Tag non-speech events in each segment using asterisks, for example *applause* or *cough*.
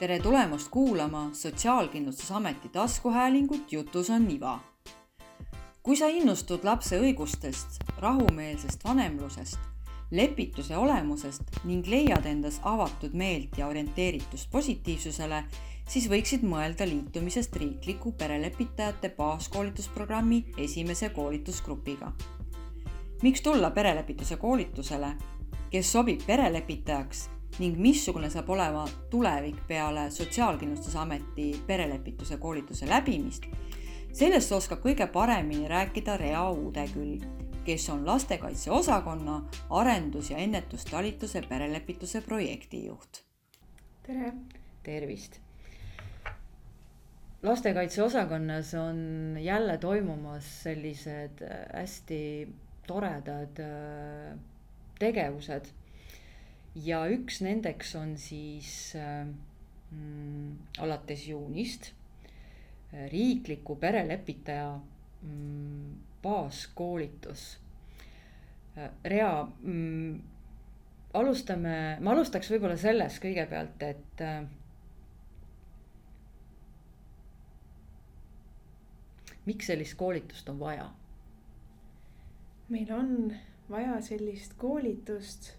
tere tulemast kuulama Sotsiaalkindlustusameti taskuhäälingut Jutus on iva. kui sa innustud lapse õigustest, rahumeelsest vanemlusest, lepituse olemusest ning leiad endas avatud meelt ja orienteeritust positiivsusele, siis võiksid mõelda liitumisest riikliku perelepitajate baaskoolitusprogrammi esimese koolitusgrupiga. miks tulla perelepituse koolitusele? kes sobib perelepitajaks ning missugune saab olema tulevik peale Sotsiaalkindlustusameti perelepituse koolituse läbimist, sellest oskab kõige paremini rääkida Rea Uudeküll, kes on lastekaitse osakonna arendus- ja ennetustalituse perelepituse projektijuht. tere! tervist! lastekaitse osakonnas on jälle toimumas sellised hästi toredad äh, tegevused ja üks nendeks on siis äh, mm, alates juunist äh, riikliku perelepitaja mm, baaskoolitus äh,. Rea mm,, alustame, ma alustaks võib-olla sellest kõigepealt, et äh, miks sellist koolitust on vaja? meil on vaja sellist koolitust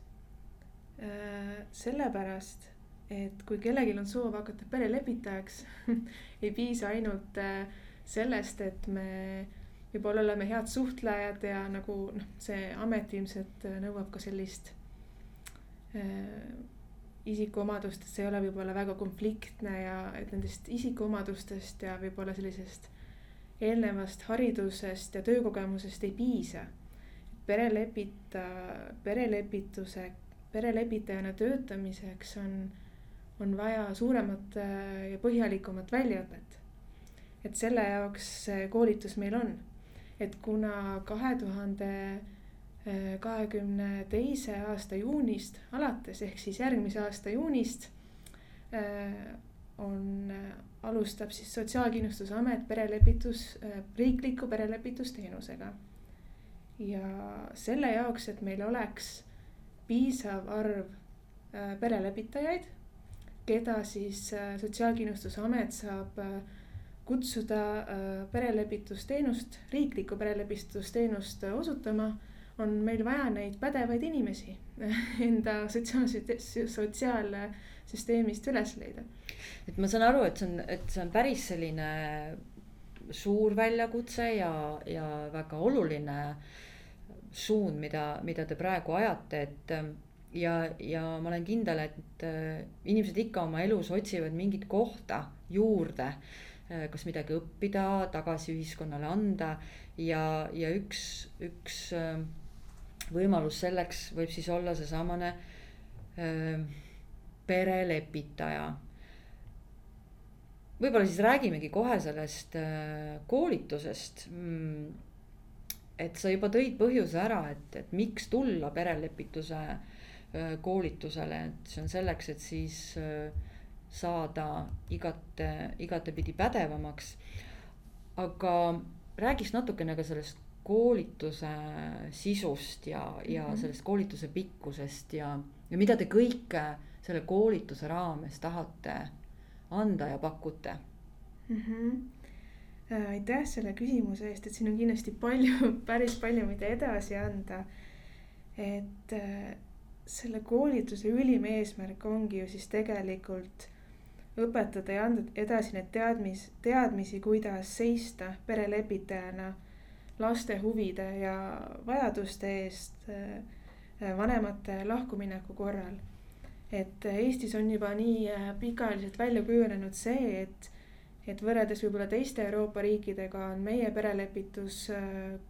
sellepärast, et kui kellelgi on soov hakata perelepitajaks *laughs* ei piisa ainult äh, sellest, et me võib-olla oleme head suhtlejad ja nagu noh, see amet ilmselt äh, nõuab ka sellist äh, isikuomadust, et see ei ole võib-olla väga konfliktne ja et nendest isikuomadustest ja võib-olla sellisest eelnevast haridusest ja töökogemusest ei piisa. perelepita, perelepituse perelepitajana töötamiseks on, on vaja suuremat äh, ja põhjalikumat väljaõpet. et selle jaoks see koolitus meil on, et kuna kahe tuhande äh, kahekümne teise aasta juunist alates ehk siis järgmise aasta juunist äh, on, alustab siis Sotsiaalkindlustusamet perelepitus, riikliku perelepitusteenusega. ja selle jaoks, et meil oleks piisav arv äh, perelepitajaid, keda siis äh, Sotsiaalkindlustusamet saab äh, kutsuda perelepitusteenust, riiklikku perelepitusteenust osutama, on meil vaja neid pädevaid inimesi *laughs* enda sotsiaalsüste-, sotsiaalsüsteemist üles leida. et ma saan aru, et see on, et see on päris selline suur väljakutse ja, ja väga oluline äh, suund, mida, mida te praegu ajate, et ähm, ja, ja ma olen kindel, et äh, inimesed ikka oma elus otsivad mingit kohta juurde, äh, kas midagi õppida, tagasi ühiskonnale anda ja, ja üks, üks ähm, võimalus selleks võib siis olla seesamane ähm, perelepitaja. Võib-olla siis räägimegi kohe sellest äh, koolitusest. Mm, et sa juba tõid põhjuse ära, et, et miks tulla perelepituse koolitusele, et see on selleks, et siis saada igate, igatepidi pädevamaks. aga räägiks natukene ka sellest koolituse sisust ja, ja mm -hmm. sellest koolituse pikkusest ja, ja mida te kõike selle koolituse raames tahate anda ja pakute mm. -hmm Äh, aitäh selle küsimuse eest, et siin on kindlasti palju, *laughs* päris palju, mida edasi anda. et äh, selle koolituse ülim eesmärk ongi ju siis tegelikult õpetada ja anda edasi need teadmis, teadmisi, kuidas seista perelepitajana laste huvide ja vajaduste eest äh, vanemate lahkumineku korral. et Eestis on juba nii pikaajaliselt välja kujunenud see, et et võrreldes võib-olla teiste Euroopa riikidega on meie perelepitus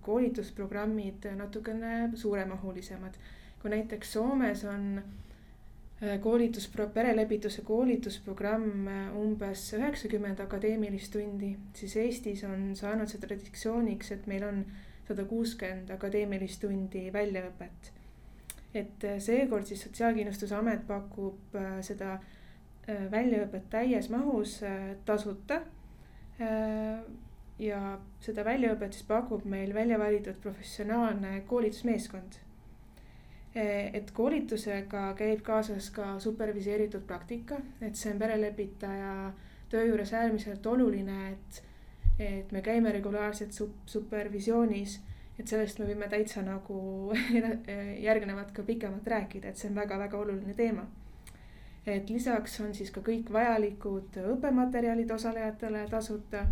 koolitusprogrammid natukene suuremahulisemad. kui näiteks Soomes on äh, koolitus, perelepituse koolitusprogramm äh, umbes üheksakümmend akadeemilist tundi, siis Eestis on saanud see traditsiooniks, et meil on sada kuuskümmend akadeemilist tundi väljaõpet. et äh, seekord siis Sotsiaalkindlustusamet pakub seda Äh, väljaõpet täies mahus äh, tasuta. Äh, ja seda väljaõpet siis pakub meil välja valitud professionaalne koolitusmeeskond. et koolitusega käib kaasas ka superviseeritud praktika, et see on perelepitaja töö juures äärmiselt oluline, et, et me käime regulaarselt sup-, supervisioonis et sellest me võime täitsa nagu *laughs* järgnevat ka pikemalt rääkida, et see on väga-väga oluline teema. Et lisaks on siis ka kõik vajalikud õppematerjalid osalejatele tasuta.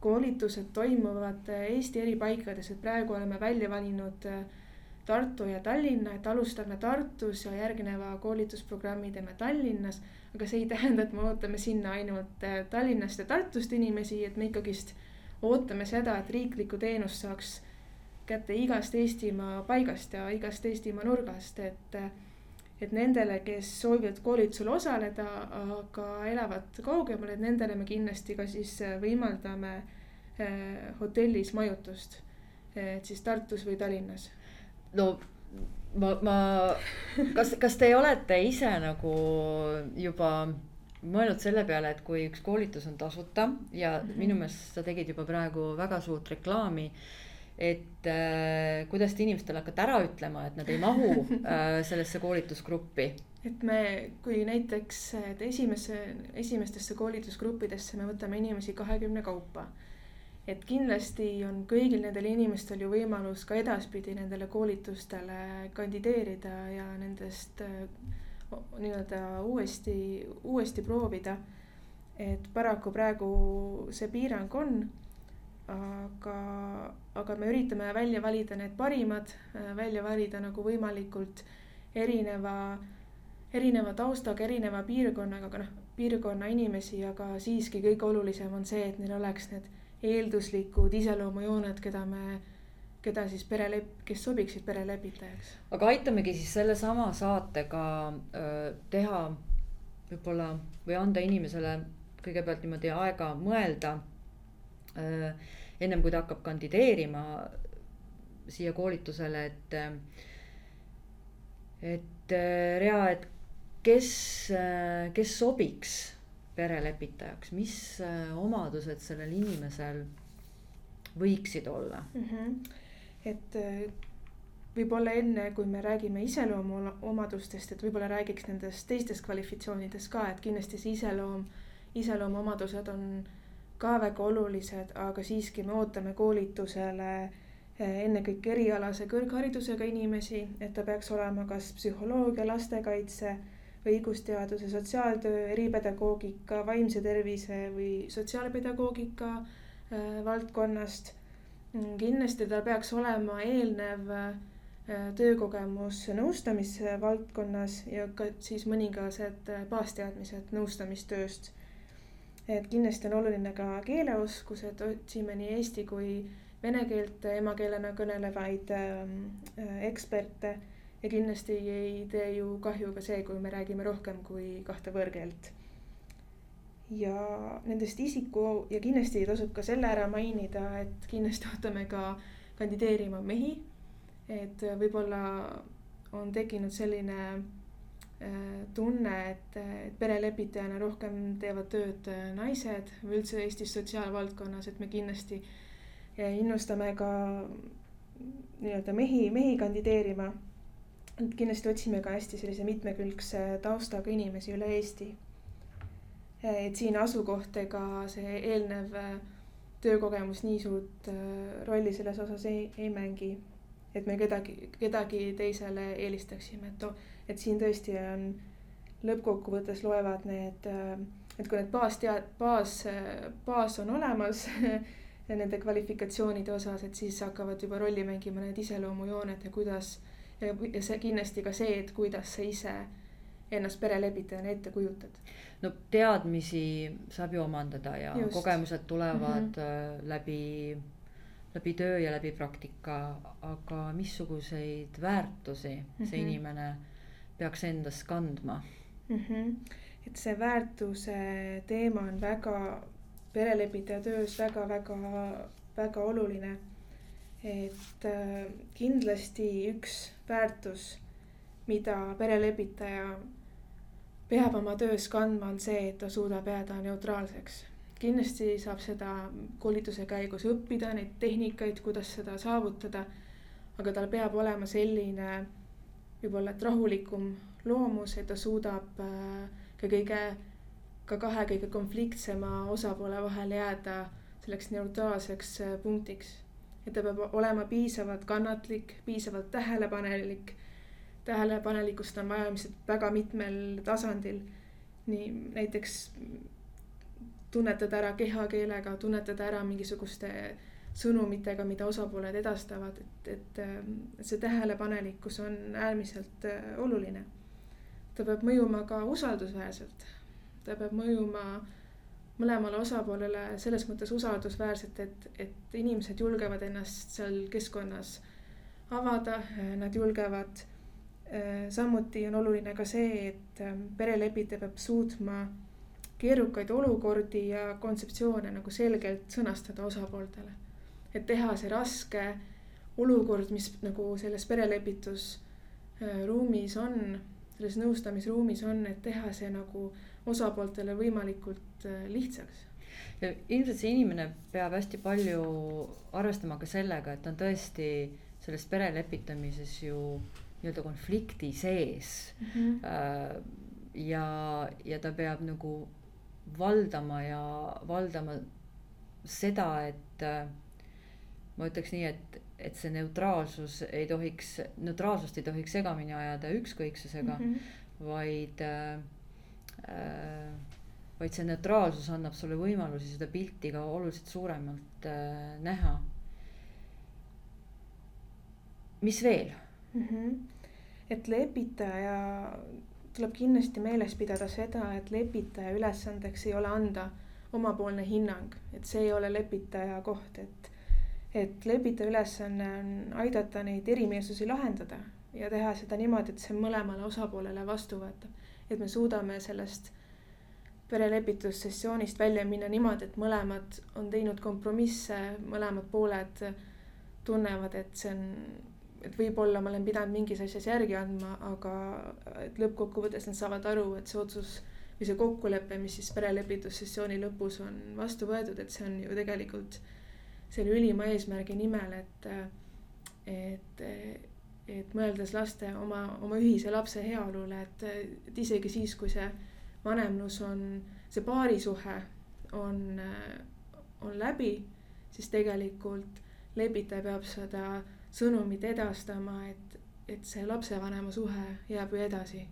koolitused toimuvad Eesti eri paikades, et praegu oleme välja valinud Tartu ja Tallinna, et alustame Tartus ja järgneva koolitusprogrammi teeme Tallinnas. aga see ei tähenda, et me ootame sinna ainult Tallinnast ja Tartust inimesi, et me ikkagist ootame seda, et riiklikku teenust saaks kätte igast Eestimaa paigast ja igast Eestimaa nurgast, et. Et nendele, kes soovivad koolitusel osaleda, aga elavad kaugemal, et nendele me kindlasti ka siis võimaldame eh, hotellis majutust. et siis Tartus või Tallinnas. no ma, ma, kas, kas te olete ise nagu juba mõelnud selle peale, et kui üks koolitus on tasuta ja mm -hmm. minu meelest sa tegid juba praegu väga suurt reklaami et äh, kuidas te inimestele hakkate ära ütlema, et nad ei mahu äh, sellesse koolitusgruppi? et me, kui näiteks, et esimesse, esimestesse koolitusgruppidesse me võtame inimesi kahekümne kaupa. et kindlasti on kõigil nendel inimestel ju võimalus ka edaspidi nendele koolitustele kandideerida ja nendest äh, nii-öelda uuesti, uuesti proovida. et paraku praegu see piirang on aga, aga me üritame välja valida need parimad, äh, välja valida nagu võimalikult erineva, erineva taustaga, erineva piirkonnaga, aga noh, piirkonna inimesi, aga siiski kõige olulisem on see, et neil oleks need eelduslikud iseloomujooned, keda me, keda siis perelep-, kes sobiksid perelepitajaks. aga aitamegi siis sellesama saatega öö, teha võib-olla või anda inimesele kõigepealt niimoodi aega mõelda Äh, ennem kui ta hakkab kandideerima siia koolitusele, et. et äh, Rea, et kes, äh, kes sobiks perelepitajaks, mis omadused sellel inimesel võiksid olla mm? -hmm. et võib-olla enne, kui me räägime iseloomuomadustest, et võib-olla räägiks nendest teistest kvalifikatsioonidest ka, et kindlasti see iseloom, iseloomuomadused on ka väga olulised, aga siiski me ootame koolitusele eh, ennekõike erialase kõrgharidusega inimesi, et ta peaks olema kas psühholoogia, lastekaitse, õigusteaduse, sotsiaaltöö, eripedagoogika, vaimse tervise või sotsiaalpedagoogika eh, valdkonnast. Kindlasti tal peaks olema eelnev eh, töökogemus nõustamisvaldkonnas ja ka siis mõningased baasteadmised nõustamistööst et kindlasti on oluline ka keeleoskus, et otsime nii eesti kui vene keelt emakeelena kõnelevaid ähm, äh, eksperte. ja kindlasti ei tee ju kahju ka see, kui me räägime rohkem kui kahte võõrkeelt. ja nendest isiku ja kindlasti tasub ka selle ära mainida, et kindlasti ootame ka kandideerima mehi. et võib-olla on tekkinud selline tunne, et, et perelepitajana rohkem teevad tööd äh, naised või üldse Eestis sotsiaalvaldkonnas, et me kindlasti äh, innustame ka nii-öelda mehi, mehi kandideerima. et kindlasti otsime ka hästi sellise mitmekülgse taustaga inimesi üle Eesti. et siin asukoht ega see eelnev töökogemus nii suurt rolli selles osas ei, ei mängi. et me kedagi, kedagi teisele eelistaksime, et et siin tõesti on, lõppkokkuvõttes loevad need, äh, et kui need baastead-, baas, baas on olemas *laughs* nende kvalifikatsioonide osas, et siis hakkavad juba rolli mängima need iseloomujooned ja kuidas ja, ja see kindlasti ka see, et kuidas sa ise ennast perelepitajana ette kujutad. no teadmisi saab ju omandada ja Just. kogemused tulevad mm -hmm. läbi, läbi töö ja läbi praktika, aga missuguseid väärtusi mm -hmm. see mhm. inimene peaks endas kandma mm. -hmm. et see väärtuse teema on väga perelepitaja töös väga-väga-väga oluline. et äh, kindlasti üks väärtus, mida perelepitaja peab oma töös kandma, on see, et ta suudab jääda neutraalseks. kindlasti saab seda koolituse käigus õppida, neid tehnikaid, kuidas seda saavutada. aga tal peab olema selline võib-olla, et rahulikum loomus, et ta suudab äh, ka kõige, ka kahe kõige konfliktsema osapoole vahel jääda selleks neutraalseks äh, punktiks. et ta peab olema piisavalt kannatlik, piisavalt tähelepanelik. tähelepanelikkust on vaja ilmselt väga mitmel tasandil. nii näiteks tunnetada ära kehakeelega, tunnetada ära mingisuguste sõnumitega, mida osapooled edastavad, et, et, et see tähelepanelikkus on äärmiselt äh, oluline. ta peab mõjuma ka usaldusväärselt. ta peab mõjuma mõlemale osapoolele selles mõttes usaldusväärselt, et, et inimesed julgevad ennast seal keskkonnas avada, nad julgevad. Äh, samuti on oluline ka see, et äh, perelepitaja peab suutma keerukaid olukordi ja kontseptsioone nagu selgelt sõnastada osapooltele et teha see raske olukord, mis nagu selles perelepitusruumis on, selles nõustamisruumis on, et teha see nagu osapooltele võimalikult äh, lihtsaks. ja ilmselt see inimene peab hästi palju arvestama ka sellega, et on tõesti selles perelepitamises ju nii-öelda konflikti sees mm. -hmm. ja, ja ta peab nagu valdama ja valdama seda, et äh, ma ütleks nii, et, et see neutraalsus ei tohiks, neutraalsust ei tohiks segamini ajada ükskõiksusega mm, -hmm. vaid äh,. vaid see neutraalsus annab sulle võimalusi seda pilti ka oluliselt suuremalt äh, näha. mis veel mm? -hmm. et lepitaja, tuleb kindlasti meeles pidada seda, et lepitaja ülesandeks ei ole anda omapoolne hinnang, et see ei ole lepitaja koht, et et lepitaja ülesanne on aidata neid erimeelsusi lahendada ja teha seda niimoodi, et see mõlemale osapoolele vastuvõetav. et me suudame sellest perelepitussessioonist välja minna niimoodi, et mõlemad on teinud kompromisse, mõlemad pooled tunnevad, et see on, et võib-olla ma olen pidanud mingis asjas järgi andma, aga et lõppkokkuvõttes nad saavad aru, et see otsus või see kokkulepe, mis siis perelepitussessiooni lõpus on vastu võetud, et see on ju tegelikult selle ülima eesmärgi nimel, et, et, et mõeldes laste oma, oma ühise lapse heaolule, et, et isegi siis, kui see vanemlus on, see paarisuhe on, on läbi, siis tegelikult lepitaja peab seda sõnumit edastama, et, et see lapsevanema suhe jääb ju edasi.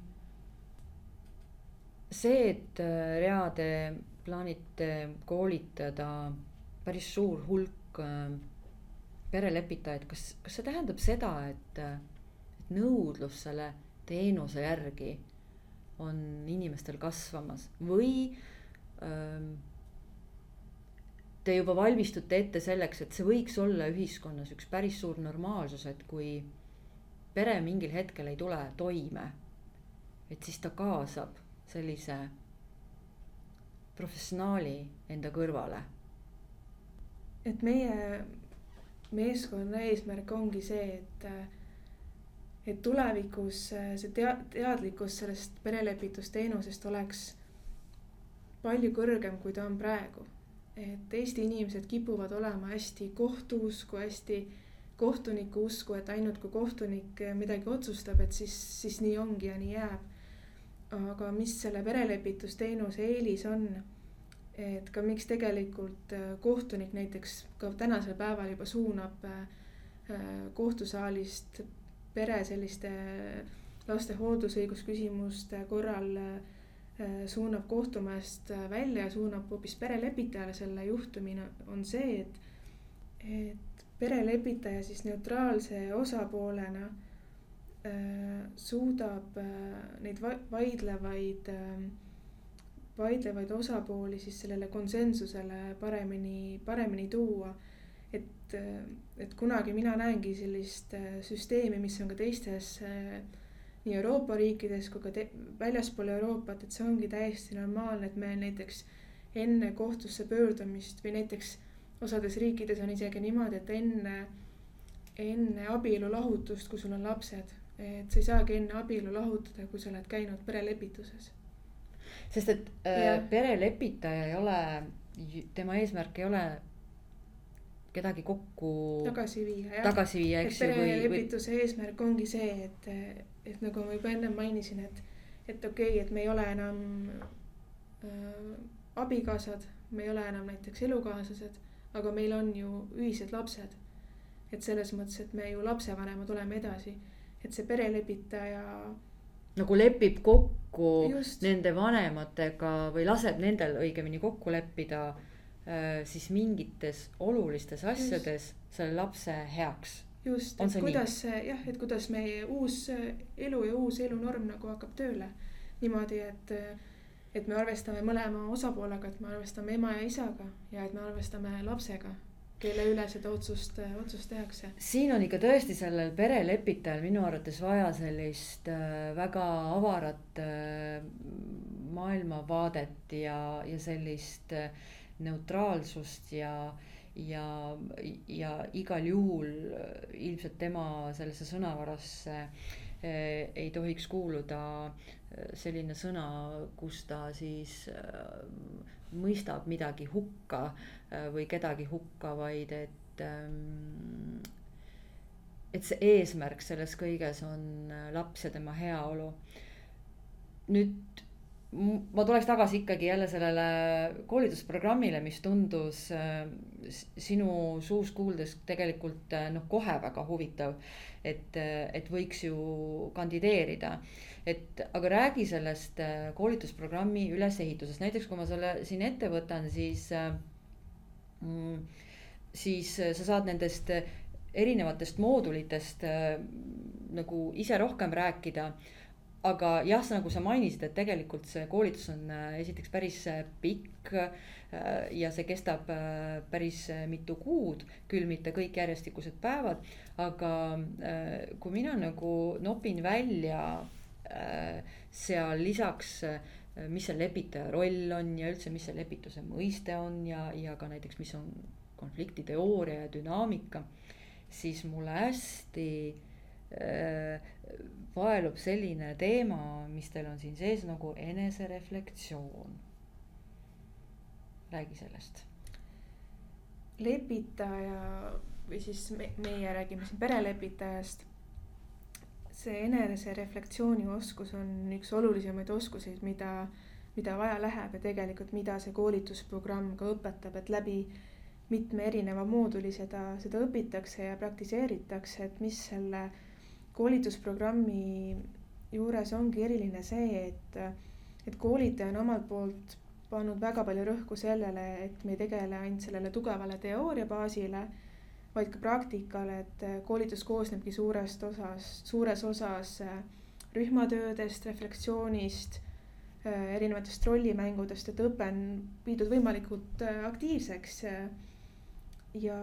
see, et Reade plaanite koolitada päris suur hulk äh, perelepitajaid, kas, kas see tähendab seda, et, et nõudlus selle teenuse järgi on inimestel kasvamas? Või ähm, te juba valmistute ette selleks, et see võiks olla ühiskonnas üks päris suur normaalsus, et kui pere mingil hetkel ei tule toime, et siis ta kaasab sellise professionaali enda kõrvale et meie meeskonna eesmärk ongi see, et, et tulevikus see tea-, teadlikkus sellest perelepitusteenusest oleks palju kõrgem, kui ta on praegu. et Eesti inimesed kipuvad olema hästi kohtuusku, hästi kohtuniku usku, et ainult kui kohtunik midagi otsustab, et siis, siis nii ongi ja nii jääb. aga mis selle perelepitusteenuse eelis on et ka miks tegelikult äh, kohtunik näiteks ka tänasel päeval juba suunab äh, äh, kohtusaalist pere selliste laste hooldusõigusküsimuste korral suunab kohtumajast välja ja suunab hoopis perelepitajale selle juhtumi, on see, et, et perelepitaja siis neutraalse osapoolena suudab neid vaidlevaid äh, vaidlevaid osapooli siis sellele konsensusele paremini, paremini tuua. et, et kunagi mina näengi sellist äh, süsteemi, mis on ka teistes äh, nii Euroopa riikides kui ka väljaspool Euroopat, et see ongi täiesti normaalne, et me näiteks enne kohtusse pöördumist või näiteks osades riikides on isegi niimoodi, et enne, enne abielu lahutust, kui sul on lapsed, et sa ei saagi enne abielu lahutada, kui sa oled käinud perelepituses sest et äh, perelepitaja ei ole, tema eesmärk ei ole kedagi kokku tagasi viia, jah. tagasi viia, eks ju. perelepituse või... eesmärk ongi see, et, et nagu ma juba ennem mainisin, et, et okei okay,, et me ei ole enam äh, abikaasad, me ei ole enam näiteks elukaaslased, aga meil on ju ühised lapsed. et selles mõttes, et me ju lapsevanemad oleme edasi, et see perelepitaja nagu lepib kokku Just. nende vanematega või laseb nendel õigemini kokku leppida Äh, siis mingites olulistes asjades just. selle lapse heaks. just, et kuidas jah, et kuidas meie uus elu ja uus elunorm nagu hakkab tööle niimoodi, et et me arvestame mõlema osapoolega, et me arvestame ema ja isaga ja et me arvestame lapsega kelle üle seda otsust, otsust tehakse. siin on ikka tõesti sellel perelepitajal minu arvates vaja sellist äh, väga avarat äh, maailmavaadet ja, ja sellist äh, neutraalsust ja, ja, ja igal juhul ilmselt tema sellesse sõnavarasse ei tohiks kuuluda eh, selline sõna, kus ta siis eh, mõistab midagi hukka või kedagi hukka, vaid et et see eesmärk selles kõiges on laps ja tema heaolu. nüüd ma tuleks tagasi ikkagi jälle sellele koolitusprogrammile, mis tundus äh, sinu suust kuuldes tegelikult äh, noh, kohe väga huvitav. et, äh, et võiks ju kandideerida, et aga räägi sellest koolitusprogrammi ülesehitusest, näiteks kui ma selle siin ette võtan, siis mm,. siis sa saad nendest erinevatest moodulitest nagu ise rohkem rääkida aga jah, nagu sa mainisid, et tegelikult see koolitus on äh, esiteks päris äh, pikk äh, ja see kestab päris mitu kuud, küll mitte kõik järjestikused päevad, aga kui mina nagu nopin välja seal lisaks mis see lepitaja roll on ja üldse, mis see lepituse mõiste on ja, ja ka näiteks, mis on konfliktiteooria ja dünaamika, siis mulle hästi vaelub selline teema, mis teil on siin sees nagu enesereflektsioon. räägi sellest. lepitaja või siis me, meie räägime siin perelepitajast. see enesereflektsiooni oskus on üks olulisemaid oskuseid, mida, mida vaja läheb ja tegelikult, mida see koolitusprogramm ka õpetab, et läbi mitme erineva mooduli seda, seda õpitakse ja praktiseeritakse, et mis selle koolitusprogrammi juures ongi eriline see, et, et koolitaja on omalt poolt pannud väga palju rõhku sellele, et me ei tegele ainult sellele tugevale teooria baasile, vaid ka praktikale, et koolitus koosnebki suurest osast, suures osas rühmatöödest, reflektsioonist, erinevatest rollimängudest, et õpe on viidud võimalikult aktiivseks. ja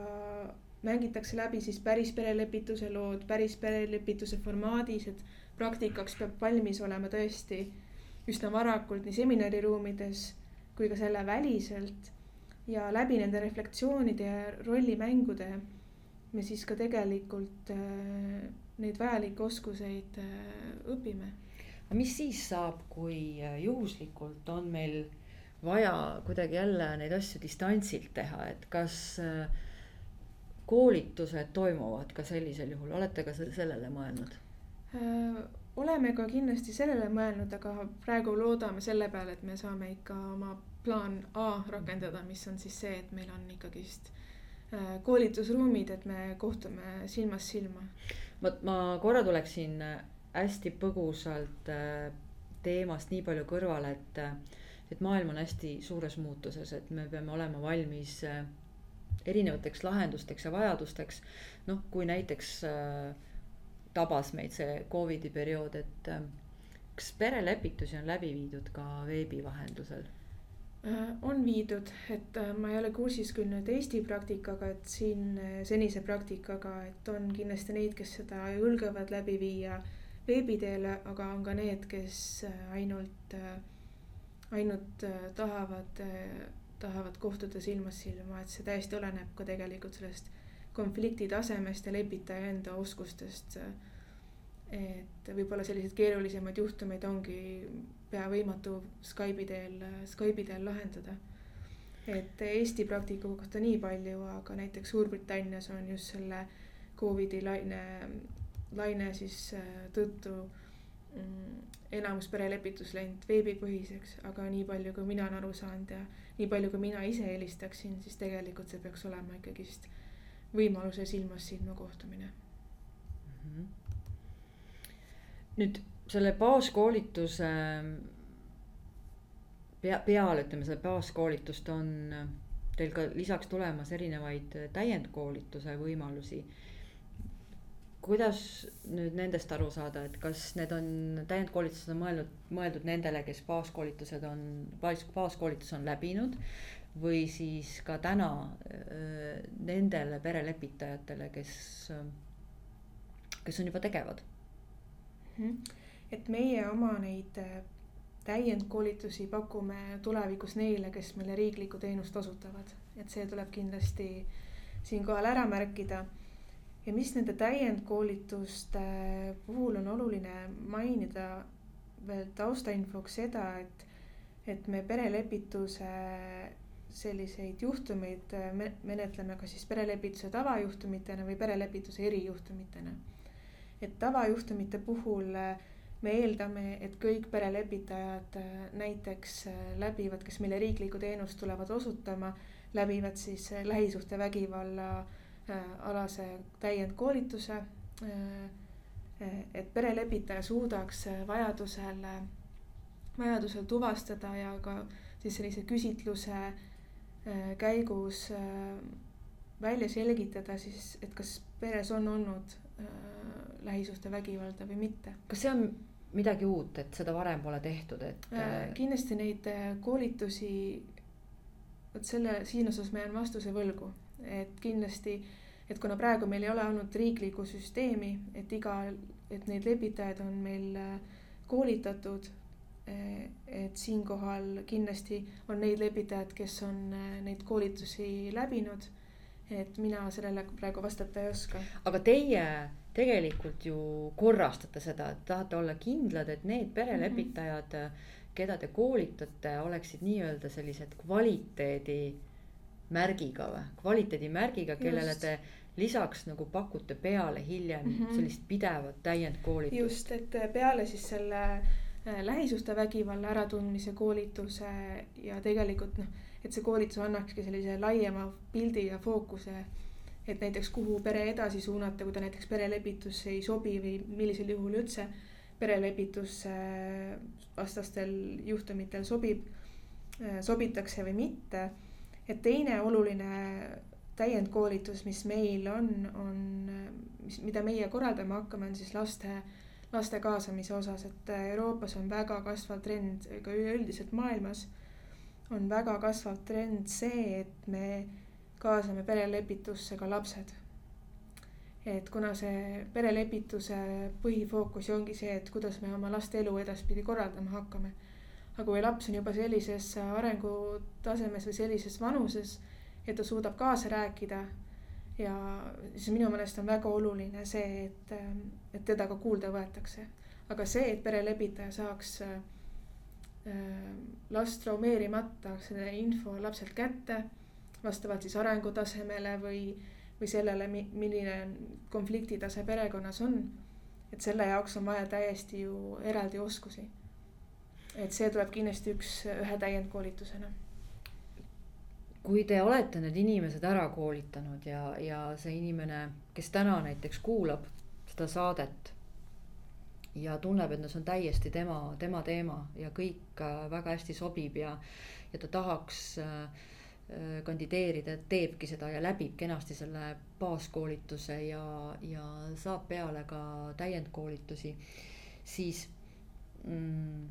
mängitakse läbi siis päris perelepituse lood, päris perelepituse formaadis, et praktikaks peab valmis olema tõesti üsna varakult nii seminariruumides kui ka selle väliselt. ja läbi nende reflektsioonide ja rollimängude me siis ka tegelikult äh, neid vajalikke oskuseid äh, õpime. aga mis siis saab, kui äh, juhuslikult on meil vaja kuidagi jälle neid asju distantsilt teha, et kas äh, koolitused toimuvad ka sellisel juhul, olete ka sellele mõelnud? Äh, oleme ka kindlasti sellele mõelnud, aga praegu loodame selle peale, et me saame ikka oma plaan A rakendada, mis on siis see, et meil on ikkagist äh, koolitusruumid, et me kohtume silmast silma. vot ma korra tuleksin hästi põgusalt äh, teemast nii palju kõrvale, et, et maailm on hästi suures muutuses, et me peame olema valmis erinevateks lahendusteks ja vajadusteks. noh, kui näiteks äh, tabas meid see Covidi periood, et äh, kas perelepitusi on läbi viidud ka veebi vahendusel? Äh, on viidud, et ma ei ole kursis küll nüüd Eesti praktikaga, et siin senise praktikaga, et on kindlasti neid, kes seda julgevad läbi viia veebi teel, aga on ka need, kes ainult, ainult tahavad tahavad kohtuda silmast silma, et see täiesti oleneb ka tegelikult sellest konflikti tasemest ja lepitaja enda oskustest. et võib-olla selliseid keerulisemaid juhtumeid ongi pea võimatu Skype'i teel, Skype'i teel lahendada. et Eesti praktika kohta nii palju, aga näiteks Suurbritannias on just selle Covidi laine, laine siis äh, tõttu mm, enamus perelepitus läinud veebipõhiseks, aga nii palju, kui mina olen aru saanud ja nii palju, kui mina ise helistaksin, siis tegelikult see peaks olema ikkagist võimaluse silmast silma kohtumine mm. -hmm. nüüd selle baaskoolituse pea, peale, ütleme selle baaskoolitust on teil ka lisaks tulemas erinevaid täiendkoolituse võimalusi. Kuidas nüüd nendest aru saada, et kas need on, täiendkoolitused on mõeldud, mõeldud nendele, kes baaskoolitused on, baas, baaskoolitus on läbinud või siis ka täna äh, nendele perelepitajatele, kes, kes on juba tegevad? -hmm. et meie oma neid täiendkoolitusi pakume tulevikus neile, kes meile riiklikku teenust osutavad, et see tuleb kindlasti siinkohal ära märkida. Ja mis nende täiendkoolituste puhul on oluline mainida veel taustainfoks seda, et, et me perelepituse selliseid juhtumeid me menetleme ka siis perelepituse tavajuhtumitena või perelepituse erijuhtumitena. et tavajuhtumite puhul äh, me eeldame, et kõik perelepitajad äh, näiteks äh, läbivad, kes meile riiklikku teenust tulevad osutama, läbivad siis äh, lähisuhtevägivalla alase täiendkoolituse. et perelepitaja suudaks vajadusel, vajadusel tuvastada ja ka siis sellise küsitluse käigus välja selgitada siis, et kas peres on olnud lähisuhtevägivalda või mitte. kas see on midagi uut, et seda varem pole tehtud, et äh,? kindlasti neid äh, koolitusi, vot selle, siin osas ma jään vastuse võlgu, et kindlasti, et kuna praegu meil ei ole olnud riiklikku süsteemi, et iga, et neid lepitajaid on meil äh, koolitatud. Äh, et siinkohal kindlasti on neid lepitajaid, kes on neid koolitusi läbinud. et mina sellele praegu vastata ei oska. aga teie tegelikult ju korrastate seda, et tahate olla kindlad, et need perelepitajad mm, -hmm. keda te koolitate, oleksid nii-öelda sellised kvaliteedi märgiga või, kvaliteedimärgiga, kellele Just. te lisaks nagu pakute peale hiljem mm -hmm. sellist pidevat täiendkoolitust. just, et peale siis selle äh, lähisuhtevägivalla äratundmise koolituse ja tegelikult noh, et see koolitus annakski sellise laiema pildi ja fookuse et näiteks kuhu pere edasi suunata, kui ta näiteks perelepitusse ei sobi või millisel juhul üldse perelepitus vastastel juhtumitel sobib, sobitakse või mitte. Et teine oluline täiendkoolitus, mis meil on, on, mis, mida meie korraldama hakkame, on siis laste, laste kaasamise osas, et Euroopas on väga kasvav trend, ka üleüldiselt maailmas on väga kasvav trend see, et me kaasame perelepitusse ka lapsed. et kuna see perelepituse põhifookus ju ongi see, et kuidas me oma laste elu edaspidi korraldama hakkame. Aga kui laps on juba sellises arengutasemes või sellises vanuses, et ta suudab kaasa rääkida ja siis minu meelest on väga oluline see, et, et teda ka kuulda võetakse. aga see, et perelepitaja saaks äh, last traumeerimata selle info lapselt kätte vastavalt siis arengutasemele või, või sellele, milline konfliktitase perekonnas on. et selle jaoks on vaja täiesti ju eraldi oskusi. Et see tuleb kindlasti üks, ühe täiendkoolitusena. kui te olete need inimesed ära koolitanud ja, ja see inimene, kes täna näiteks kuulab seda saadet ja tunneb, et no see on täiesti tema, tema teema ja kõik äh, väga hästi sobib ja, ja ta tahaks äh, Äh, kandideerida, teebki seda ja läbib kenasti selle baaskoolituse ja, ja saab peale ka täiendkoolitusi, siis mm,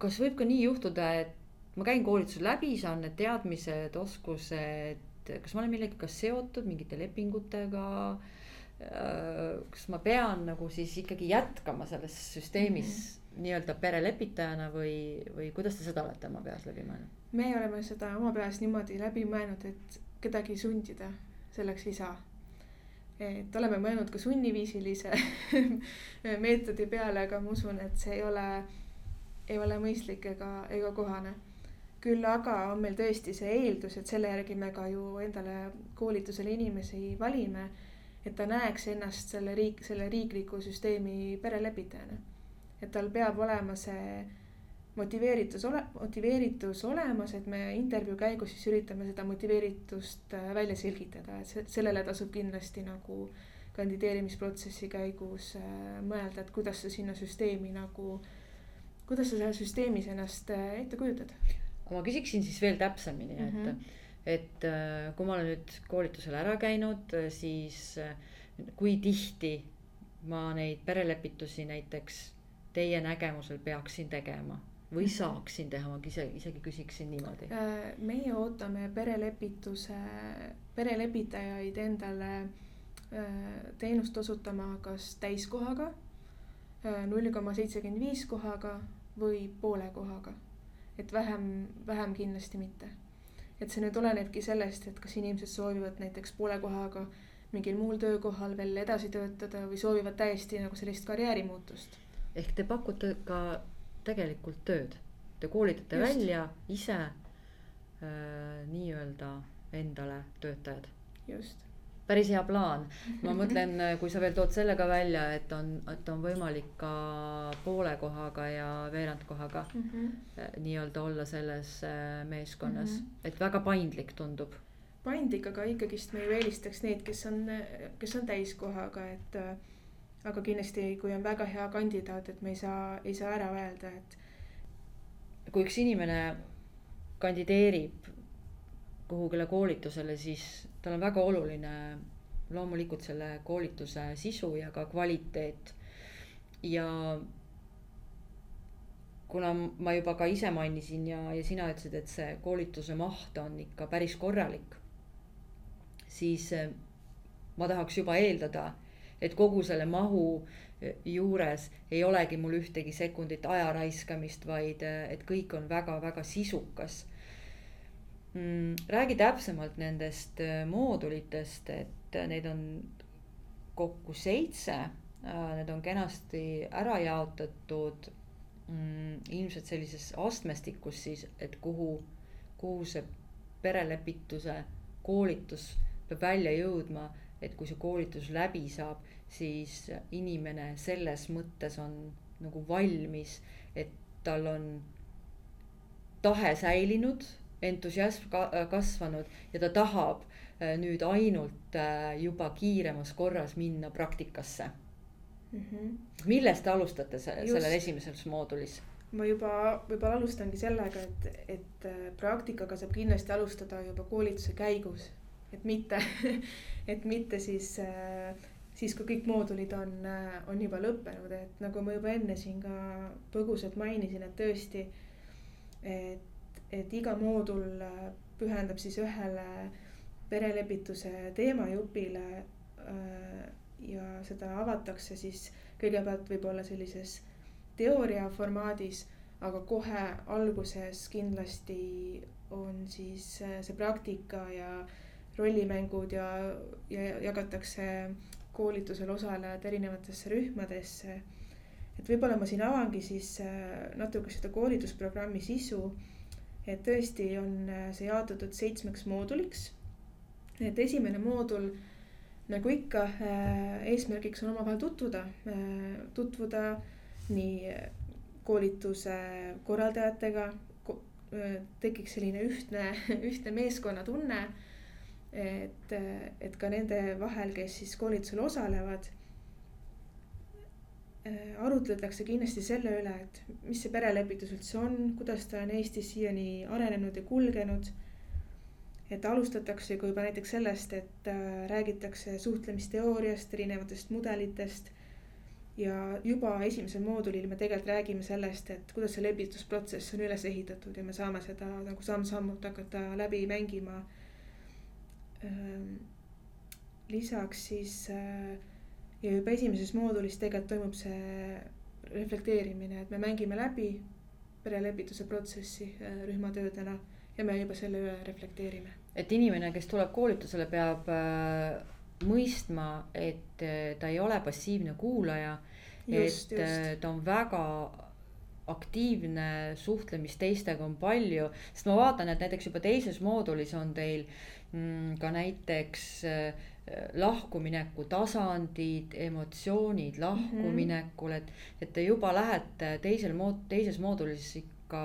kas võib ka nii juhtuda, et ma käin koolituse läbi, saan need teadmised, oskused, kas ma olen millegagi seotud mingite lepingutega? Äh, kas ma pean nagu siis ikkagi jätkama selles süsteemis mm -hmm. nii-öelda perelepitajana või, või kuidas te seda olete oma peas läbi mõelnud? me oleme seda oma peas niimoodi läbi mõelnud, et kedagi sundida selleks ei saa. et oleme mõelnud ka sunniviisilise *laughs* meetodi peale, aga ma usun, et see ei ole, ei ole mõistlik ega, ega kohane. küll aga on meil tõesti see eeldus, et selle järgi me ka ju endale koolitusele inimesi valime. et ta näeks ennast selle riik, selle riikliku süsteemi perelepitajana. et tal peab olema see motiveeritus ole, motiveeritus olemas, et me intervjuu käigus siis üritame seda motiveeritust äh, välja selgitada, et sellele tasub kindlasti nagu kandideerimisprotsessi käigus äh, mõelda, et kuidas sa sinna süsteemi nagu, kuidas sa selles süsteemis ennast äh, ette kujutad. ma küsiksin siis veel täpsemini mm, -hmm. et, mhm. et kui ma olen nüüd koolitusel ära käinud, siis kui tihti ma neid perelepitusi näiteks teie nägemusel peaksin tegema või mhm. saaksin teha, ma ise, isegi küsiksin niimoodi. Äh, meie ootame perelepituse, perelepitajaid endale äh, teenust osutama kas täiskohaga, äh, null koma seitsekümmend viis kohaga või poole kohaga. et vähem, vähem kindlasti mitte. et see nüüd olenebki sellest, et kas inimesed soovivad näiteks poole kohaga mingil muul töökohal veel edasi töötada või soovivad täiesti nagu sellist karjäärimuutust. ehk te pakute ka tegelikult tööd. Te koolitate Just. välja ise äh, nii-öelda endale töötajad. just. Päris hea plaan, ma *laughs* mõtlen, äh, kui sa veel tood selle ka välja, et on, et on võimalik ka poole kohaga ja veerand kohaga mm -hmm. nii-öelda olla selles äh, meeskonnas mm, -hmm. et väga paindlik tundub paindlik, aga ikkagist me ju eelistaks neid, kes on, kes on täiskohaga, et aga kindlasti, kui on väga hea kandidaat, et me ei saa, ei saa ära öelda, et. kui üks inimene kandideerib kuhugile koolitusele, siis tal on väga oluline loomulikult selle koolituse sisu ja ka kvaliteet. ja kuna ma juba ka ise mainisin ja, ja sina ütlesid, et see koolituse maht on ikka päris korralik, siis eh, ma tahaks juba eeldada et kogu selle mahu e, juures ei olegi mul ühtegi sekundit aja raiskamist, vaid e, et kõik on väga-väga sisukas. Räägi täpsemalt nendest e, moodulitest, et neid on kokku seitse. Need on kenasti ära jaotatud mm, ilmselt sellises astmestikus siis, et kuhu, kuhu see perelepituse koolitus peab välja jõudma et kui see koolitus läbi saab, siis inimene selles mõttes on nagu valmis, et tal on tahe säilinud, entusiasm ka, kasvanud ja ta tahab äh, nüüd ainult äh, juba kiiremas korras minna praktikasse mm. -hmm. millest te alustate sellel esimeses moodulis? ma juba võib-olla alustangi sellega, et, et äh, praktikaga saab kindlasti alustada juba koolituse käigus et mitte *laughs* et mitte siis, äh, siis kui kõik moodulid on, äh, on juba lõppenud, et nagu ma juba enne siin ka põgusalt mainisin, et tõesti. et, et iga moodul äh, pühendab siis ühele perelepituse teemajupile. ja seda avatakse siis kõigepealt võib-olla sellises teooria formaadis, aga kohe alguses kindlasti on siis see praktika ja rollimängud ja, ja jagatakse koolitusel osalejad erinevatesse rühmadesse. et võib-olla ma siin avangi siis äh, natuke seda koolitusprogrammi sisu. Et tõesti on äh, see jaotatud seitsmeks mooduliks. et esimene moodul nagu ikka äh, eesmärgiks on omavahel tutvuda, tutvuda nii koolituse korraldajatega, tekiks selline ühtne, *laughs* ühtne meeskonnatunne et, et ka nende vahel, kes siis koolitusel osalevad. Äh, arutletakse kindlasti selle üle, et mis see perelepitus üldse on, kuidas ta on Eestis siiani arenenud ja kulgenud. et alustatakse ka juba näiteks sellest, et äh, räägitakse suhtlemisteooriast, erinevatest mudelitest ja juba esimesel moodulil me tegelikult räägime sellest, et kuidas see lepitusprotsess on üles ehitatud ja me saame seda nagu samm-sammult hakata läbi mängima Ehm, lisaks siis äh, ja juba esimeses moodulis tegelikult toimub see reflekteerimine, et me mängime läbi perelepituse protsessi äh, rühmatöödena ja me juba selle üle reflekteerime. et inimene, kes tuleb koolitusele, peab äh, mõistma, et äh, ta ei ole passiivne kuulaja. et just. ta on väga aktiivne suhtlemist teistega on palju, sest ma vaatan, et näiteks juba teises moodulis on teil mm, ka näiteks äh, lahkumineku tasandid, emotsioonid lahkuminekul, et, et te juba lähete teisel mood-, teises moodulis ikka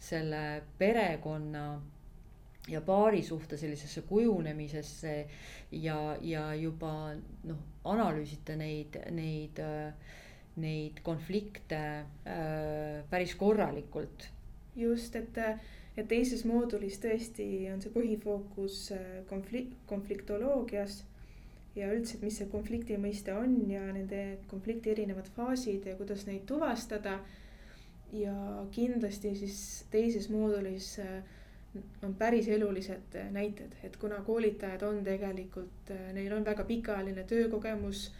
selle perekonna ja paari suhte sellisesse kujunemisesse ja, ja juba noh, analüüsite neid, neid, neid konflikte äh, päris korralikult. just, et, et teises moodulis tõesti on see põhifookus äh, konflikt, konfliktoloogias ja üldse, et mis see konflikti mõiste on ja nende konflikti erinevad faasid ja kuidas neid tuvastada. ja kindlasti siis teises moodulis äh, on päris elulised äh, näited, et kuna koolitajad on tegelikult, äh, neil on väga pikaajaline töökogemus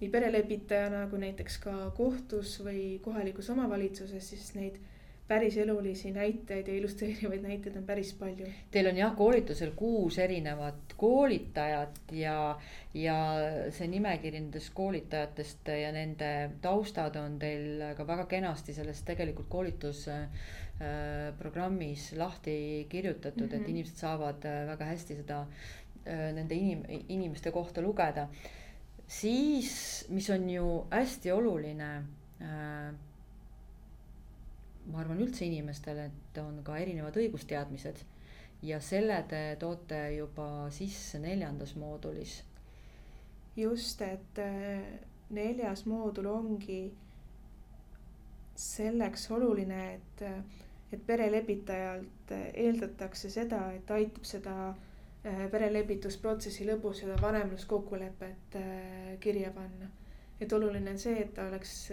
nii perelepitajana kui näiteks ka kohtus või kohalikus omavalitsuses, siis neid päris elulisi näiteid ja illustreerivaid näiteid on päris palju. Teil on jah, koolitusel kuus erinevat koolitajat ja, ja see nimekiri nendest koolitajatest ja nende taustad on teil ka väga kenasti selles tegelikult koolitusprogrammis äh, lahti kirjutatud mm, -hmm. et mhm. inimesed saavad äh, väga hästi seda äh, nende inim-, inimeste kohta lugeda. siis, mis on ju hästi oluline ma arvan üldse inimestele, et on ka erinevad õigusteadmised ja selle te toote juba sisse neljandas moodulis. just, et äh, neljas moodul ongi selleks oluline, et, et perelepitajalt eeldatakse seda, et aitab seda äh, perelepitusprotsessi lõpus seda vanemluskokkulepet äh, kirja panna. et oluline on see, et ta oleks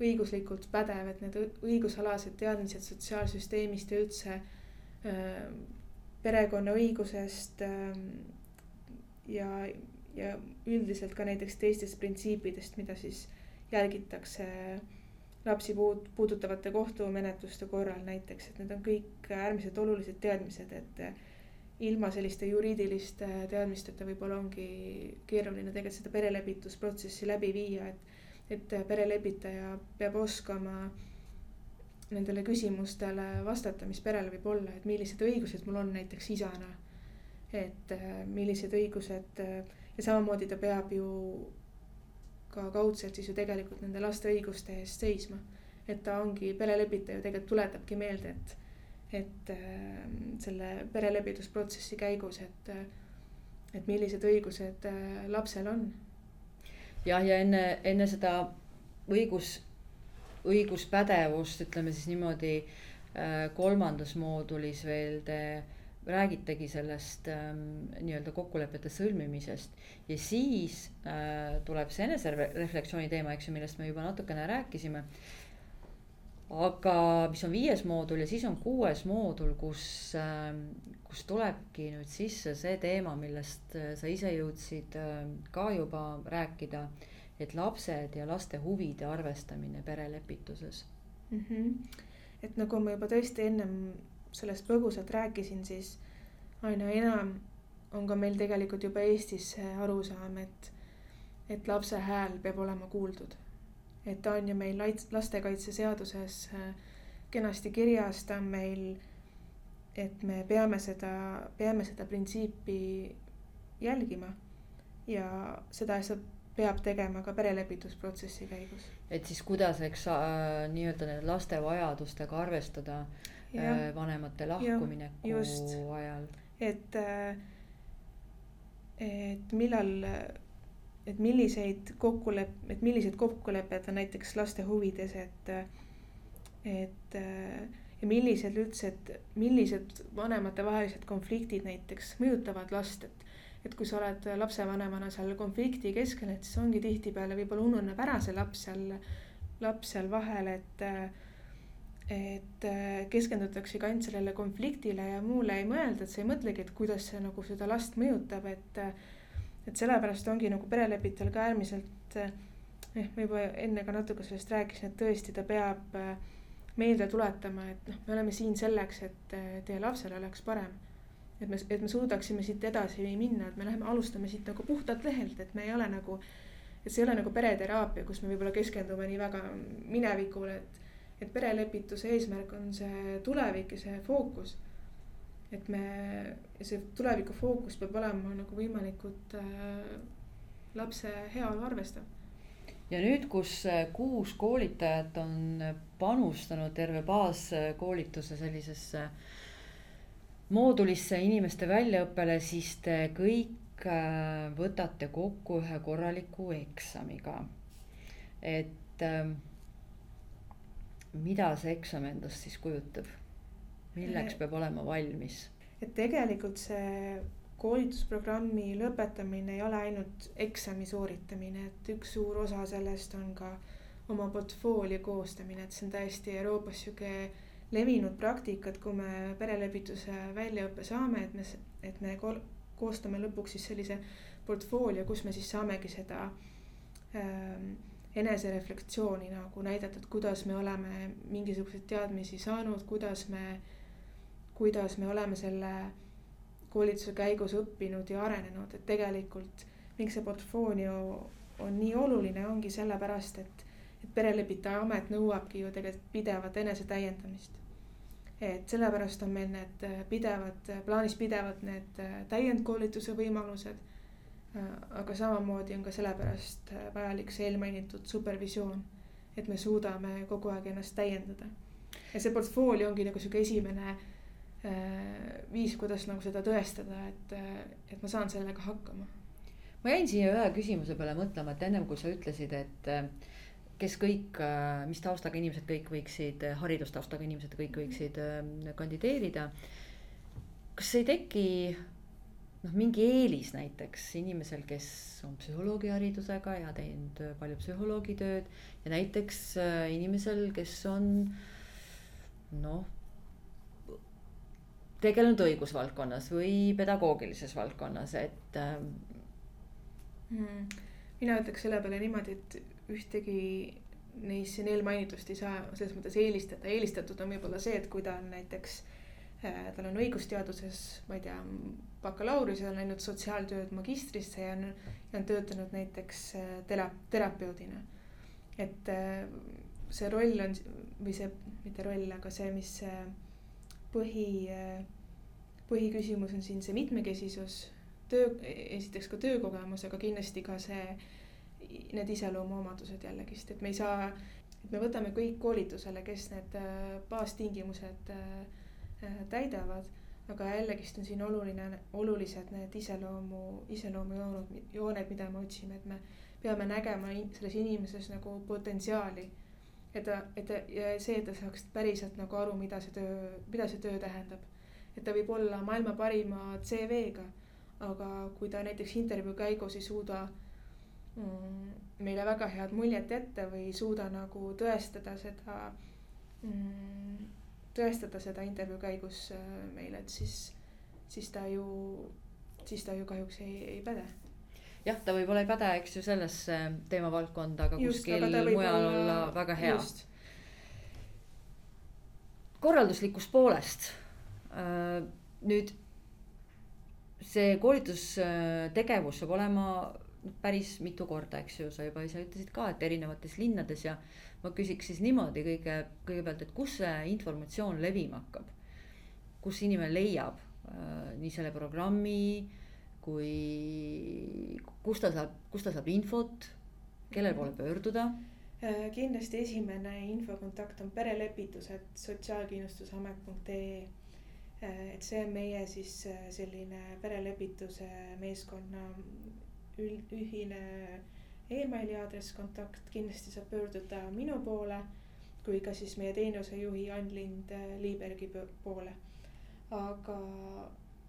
õiguslikult pädev, et need õigusalased teadmised sotsiaalsüsteemist ja üldse äh, perekonnaõigusest äh, ja, ja üldiselt ka näiteks teistest printsiipidest, mida siis jälgitakse lapsi puud-, puudutavate kohtumenetluste korral näiteks, et need on kõik äärmiselt olulised teadmised, et ilma selliste juriidiliste teadmisteta võib-olla ongi keeruline tegelikult seda perelepitusprotsessi läbi viia, et et perelepitaja peab oskama nendele küsimustele vastata, mis perel võib olla, et millised õigused mul on näiteks isana. et äh, millised õigused äh, ja samamoodi ta peab ju ka kaudselt siis ju tegelikult nende laste õiguste eest seisma. et ta ongi perelepitaja, tegelikult tuletabki meelde, et, et äh, selle perelepitusprotsessi käigus, et, et millised õigused lapsel on jah, ja enne, enne seda õigus, õiguspädevust, ütleme siis niimoodi äh, kolmandas moodulis veel te räägitegi sellest ähm, nii-öelda kokkulepete sõlmimisest ja siis äh, tuleb see enesereflektsiooni teema, eks ju, millest me juba natukene rääkisime. Aga mis on viies moodul ja siis on kuues moodul, kus äh,, kus tulebki nüüd sisse see teema, millest äh, sa ise jõudsid äh, ka juba rääkida. et lapsed ja laste huvide arvestamine perelepituses mm. -hmm. et nagu ma juba tõesti ennem sellest põgusalt rääkisin, siis aina enam on ka meil tegelikult juba Eestis see arusaam, et, et lapse hääl peab olema kuuldud. Et ta on ju meil lastekaitseseaduses äh, kenasti kirjas, ta on meil et me peame seda, peame seda printsiipi jälgima ja seda asja peab tegema ka perelepitusprotsessi käigus. et siis kuidas, eks äh, nii-öelda nende laste vajadustega arvestada ja, äh, vanemate lahkumineku ja, just, ajal. et äh,, et millal, et milliseid kokkulepp-, et millised kokkulepped on näiteks laste huvides, et, et ja millised üldse, et millised vanematevahelised konfliktid näiteks mõjutavad last, et et kui sa oled lapsevanemana seal konflikti keskel, et siis ongi tihtipeale võib-olla ununeb ära see laps seal, laps seal vahel, et et keskendutaksegi ainult sellele konfliktile ja muule ei mõelda, et sa ei mõtlegi, et kuidas see nagu seda last mõjutab, et et sellepärast ongi nagu perelepitajal ka äärmiselt, eh, ma juba enne ka natuke sellest rääkisin, et tõesti, ta peab äh, meelde tuletama, et noh, me oleme siin selleks, et teie lapsel oleks parem. et me, et me suudaksime siit edasi minna, et me läheme, alustame siit nagu puhtalt lehelt, et me ei ole nagu, et see ei ole nagu pereteraapia, kus me võib-olla keskendume nii väga minevikule, et et perelepituse eesmärk on see tulevik ja see fookus. Et me, see tuleviku fookus peab olema nagu võimalikult äh, lapse heaolu arvestav ja nüüd, kus kuus koolitajat on panustanud terve baaskoolituse sellisesse moodulisse inimeste väljaõppele, siis te kõik äh, võtate kokku ühe korraliku eksamiga. et ähm, mida see eksam endast siis kujutab? Milleks peab olema valmis? et tegelikult see koolitusprogrammi lõpetamine ei ole ainult eksami sooritamine, et üks suur osa sellest on ka oma portfoolio koostamine, et see on täiesti Euroopas sihuke levinud praktika, et kui me perelepituse väljaõppe saame, et me, et me koostame lõpuks siis sellise portfoolio, kus me siis saamegi seda ähm, enesereflektsiooni nagu näidata, et kuidas me oleme mingisuguseid teadmisi saanud, kuidas me, kuidas me oleme selle koolituse käigus õppinud ja arenenud, et tegelikult miks see portfoolio on nii oluline, ongi sellepärast, et, et perelepitaja amet nõuabki ju tegelikult pidevat enesetäiendamist. et sellepärast on meil need pidevad, plaanis pidevalt need täiendkoolituse võimalused aga samamoodi on ka sellepärast vajalik see eelmainitud supervisioon, et me suudame kogu aeg ennast täiendada. ja see portfoolio ongi nagu sihuke esimene viis, kuidas nagu seda tõestada, et, et ma saan sellega hakkama. ma jäin siia ühe küsimuse peale mõtlema, et ennem kui sa ütlesid, et kes kõik, mis taustaga inimesed kõik võiksid, haridustaustaga inimesed kõik võiksid kandideerida. kas ei teki noh, mingi eelis näiteks inimesel, kes on psühholoogiharidusega ja teinud palju psühholoogitööd ja näiteks äh, inimesel, kes on noh, tegelenud õigusvaldkonnas või pedagoogilises valdkonnas, et mm.. mina ütleks selle peale niimoodi, et ühtegi neist siin eelmainitust ei saa selles mõttes eelistada, eelistatud on võib-olla see, et kui ta on näiteks äh, tal on õigusteaduses, ma ei tea, bakalaureuse, olen läinud sotsiaaltööd magistrisse ja on, ja on töötanud näiteks äh, tera-, terapeudina. et äh, see roll on või see, mitte roll, aga see, mis põhi, põhiküsimus on siin see mitmekesisus, töö, esiteks ka töökogemus, aga kindlasti ka see, need iseloomuomadused jällegist, et me ei saa, et me võtame kõik koolitusele, kes need baastingimused täidavad aga jällegist on siin oluline, olulised need iseloomu, iseloomujooned, jooned, mida me otsime, et me peame nägema selles inimeses nagu potentsiaali. et ta, et ta ja see, et ta saaks päriselt nagu aru, mida see töö, mida see töö tähendab. Et ta võib olla maailma parima CV-ga, aga kui ta näiteks intervjuu käigus ei suuda mm, meile väga head muljet jätta või ei suuda nagu tõestada seda mm, tõestada seda intervjuu käigus äh, meile, et siis, siis ta ju, siis ta ju kahjuks ei, ei päde jah, ta võib-olla ei päde, eks ju, sellesse teemavaldkonda, aga just, kuskil aga mujal olla, olla väga hea. korralduslikust poolest. Nüüd see koolitustegevus saab olema päris mitu korda, eks ju, sa juba ise ütlesid ka, et erinevates linnades ja ma küsiks siis niimoodi kõige, kõigepealt, et kus see informatsioon levima hakkab? kus inimene leiab äh, nii selle programmi kui, kus ta saab, kus ta saab infot, kelle poole pöörduda? Äh, kindlasti esimene infokontakt on perelepitused sotsiaalkindlustusamet.ee. Äh, et see on meie siis äh, selline perelepituse meeskonna üld, ühine emaili aadress, kontakt, kindlasti saab pöörduda minu poole kui ka siis meie teenusejuhi Ann-Lind äh, Liibergi poole. aga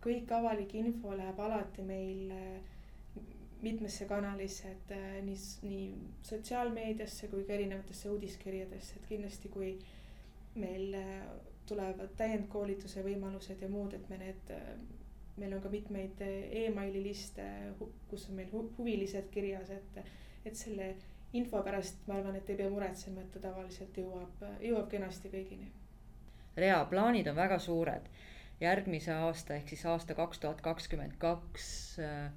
kõik avalik info läheb alati meil äh, mitmesse kanalisse, et äh, nii, nii sotsiaalmeediasse kui ka erinevatesse uudiskirjadesse, et kindlasti, kui meil tulevad täiendkoolituse võimalused ja muud, et me need, meil on ka mitmeid emaili liste, kus on meil huvilised kirjas, et et selle info pärast ma arvan, et ei pea muretsema, et ta tavaliselt jõuab, jõuab kenasti kõigini. rea, plaanid on väga suured. järgmise aasta ehk siis aasta kaks tuhat kakskümmend kaks äh,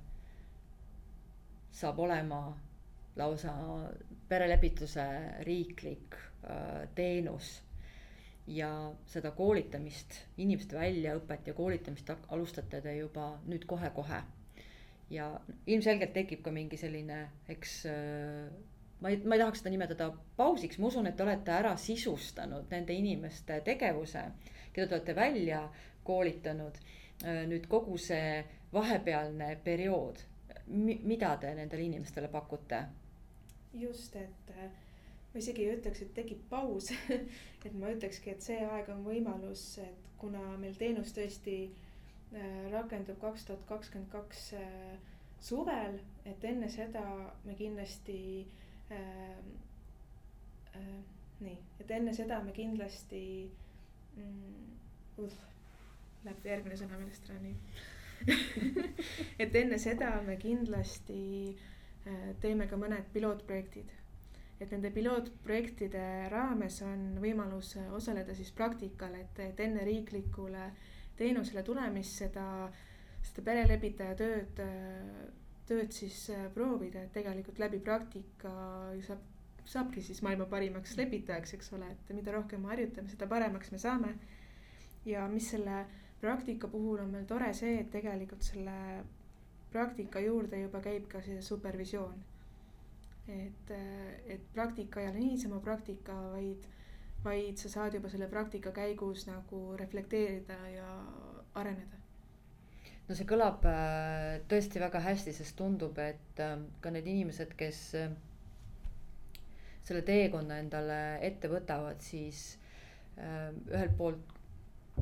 saab olema lausa perelepituse riiklik äh, teenus. Ja seda koolitamist, inimeste väljaõpet ja koolitamist alustate te juba nüüd kohe-kohe. ja ilmselgelt tekib ka mingi selline, eks äh, ma ei, ma ei tahaks seda nimetada pausiks, ma usun, et te olete ära sisustanud nende inimeste tegevuse, keda te olete välja koolitanud. Äh, nüüd kogu see vahepealne periood, mida te nendele inimestele pakute? just, et äh, ma isegi ei ütleks, et tekib paus *laughs* et ma ütlekski, et see aeg on võimalus, et kuna meil teenus tõesti äh, rakendub kaks tuhat kakskümmend kaks äh, suvel, et enne seda me kindlasti äh,. Äh, nii, et enne seda me kindlasti mm,. Uh, läheb järgmine sõna meelest ära, nii *laughs* et enne seda me kindlasti äh, teeme ka mõned pilootprojektid et nende pilootprojektide raames on võimalus osaleda siis praktikal, et, et enne riiklikule teenusele tulemist seda, seda perelepitaja tööd, tööd siis proovida, et tegelikult läbi praktika saab, saabki siis maailma parimaks lepitajaks, eks ole, et mida rohkem me harjutame, seda paremaks me saame. ja mis selle praktika puhul on meil tore see, et tegelikult selle praktika juurde juba käib ka see supervisioon et, et praktika ei ole niisama praktika, vaid, vaid sa saad juba selle praktika käigus nagu reflekteerida ja areneda. no see kõlab äh, tõesti väga hästi, sest tundub, et äh, ka need inimesed, kes äh, selle teekonna endale ette võtavad, siis ühelt poolt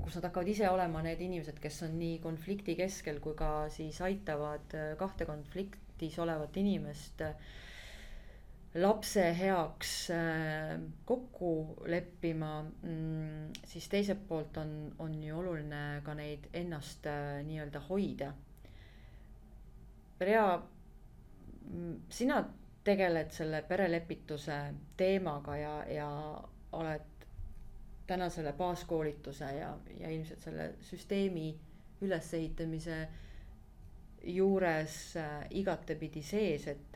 kus nad hakkavad ise olema need inimesed, kes on nii konflikti keskel kui ka siis aitavad kahte konfliktis olevat inimest äh, lapse heaks äh, kokku leppima, mm, siis teiselt poolt on, on ju oluline ka neid ennast äh, nii-öelda hoida. Rea, mm, sina tegeled selle perelepituse teemaga ja, ja oled täna selle baaskoolituse ja, ja ilmselt selle süsteemi ülesehitamise juures äh, igatepidi sees, et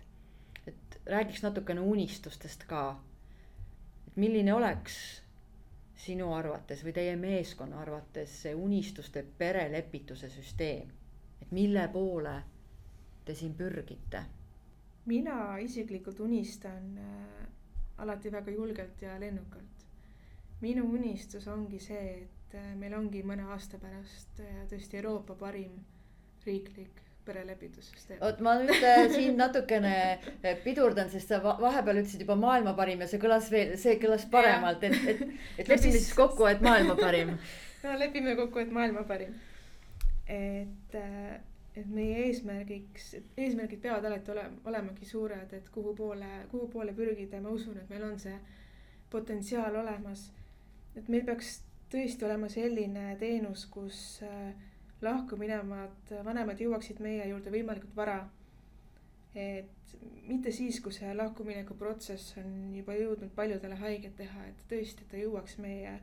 räägiks natukene unistustest ka. et milline oleks sinu arvates või teie meeskonna arvates see unistuste perelepituse süsteem, et mille poole te siin pürgite? mina isiklikult unistan äh, alati väga julgelt ja lennukalt. minu unistus ongi see, et äh, meil ongi mõne aasta pärast äh, tõesti Euroopa parim riiklik perelepitussüsteem. vot ma nüüd äh, siin natukene äh, pidurdan, sest sa vahepeal ütlesid juba maailma parim ja see kõlas veel, see kõlas paremalt, et, et, et lepime siis kokku, et maailma parim. *laughs* no lepime kokku, et maailma parim. et, äh, et meie eesmärgiks, eesmärgid peavad alati olema, olemagi suured, et kuhu poole, kuhu poole pürgida ja ma usun, et meil on see potentsiaal olemas. et meil peaks tõesti olema selline teenus, kus äh, lahku minevad vanemad jõuaksid meie juurde võimalikult vara. et mitte siis, kui see lahkumineku protsess on juba jõudnud paljudele haiget teha, et tõesti, ta jõuaks meie,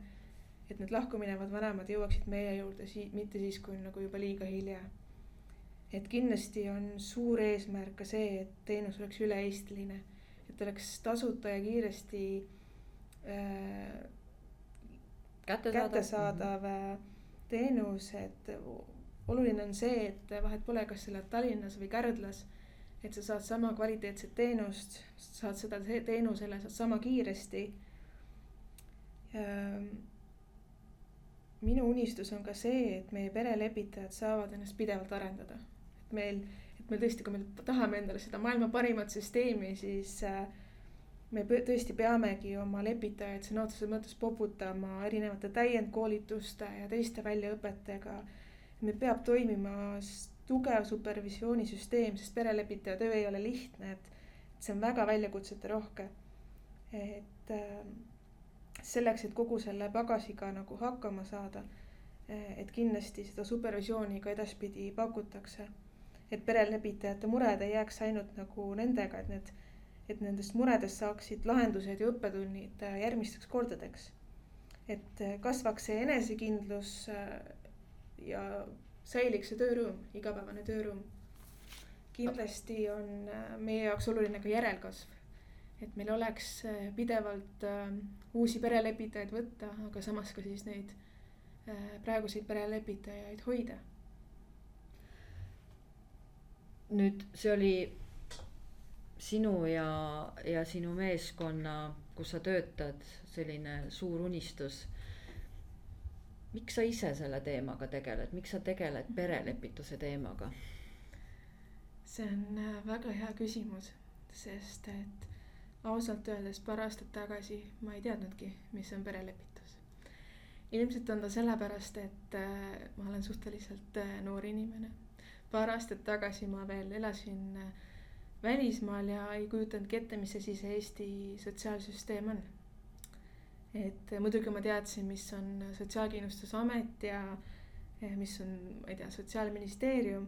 et need lahkuminevad vanemad jõuaksid meie juurde sii-, mitte siis, kui on nagu juba liiga hilja. et kindlasti on suur eesmärk ka see, et teenus oleks üle-eestiline, et oleks tasuta ja kiiresti äh, kättesaadav, kättesaadav mm -hmm teenus, et oluline on see, et vahet pole, kas sa elad Tallinnas või Kärdlas. et sa saad sama kvaliteetset teenust, saad seda teenusele, saad sama kiiresti. minu unistus on ka see, et meie perelepitajad saavad ennast pidevalt arendada. et meil, et meil tõesti, kui me tahame endale seda maailma parimat süsteemi, siis äh, me tõesti peamegi oma lepitajaid sõna otseses mõttes poputama erinevate täiendkoolituste ja teiste väljaõpetega. meil peab toimima tugev supervisiooni-süsteem, sest perelepitaja töö ei ole lihtne, et see on väga väljakutsete rohke. et äh, selleks, et kogu selle pagasiga nagu hakkama saada, äh, et kindlasti seda supervisiooni ka edaspidi pakutakse. et perelepitajate mured ei jääks ainult nagu nendega, et need et nendest muredest saaksid lahendused ja õppetunnid äh, järgmisteks kordadeks. et äh, kasvaks see enesekindlus äh, ja säiliks see töörõõm, igapäevane töörõõm. kindlasti on meie jaoks oluline ka järelkasv. et meil oleks pidevalt uusi perelepitajaid võtta, aga samas ka siis neid praeguseid perelepitajaid hoida. nüüd see oli sinu ja, ja sinu meeskonna, kus sa töötad, selline suur unistus miks sa ise selle teemaga tegeled, miks sa tegeled perelepituse teemaga? see on äh, väga hea küsimus, sest et ausalt öeldes paar aastat tagasi ma ei teadnudki, mis on perelepitus. ilmselt on ta sellepärast, et äh, ma olen suhteliselt äh, noor inimene. paar aastat tagasi ma veel elasin välismaal ja ei kujutanudki ette, mis asi see Eesti sotsiaalsüsteem on. et muidugi ma teadsin, mis on Sotsiaalkindlustusamet ja mis on, ma ei tea, Sotsiaalministeerium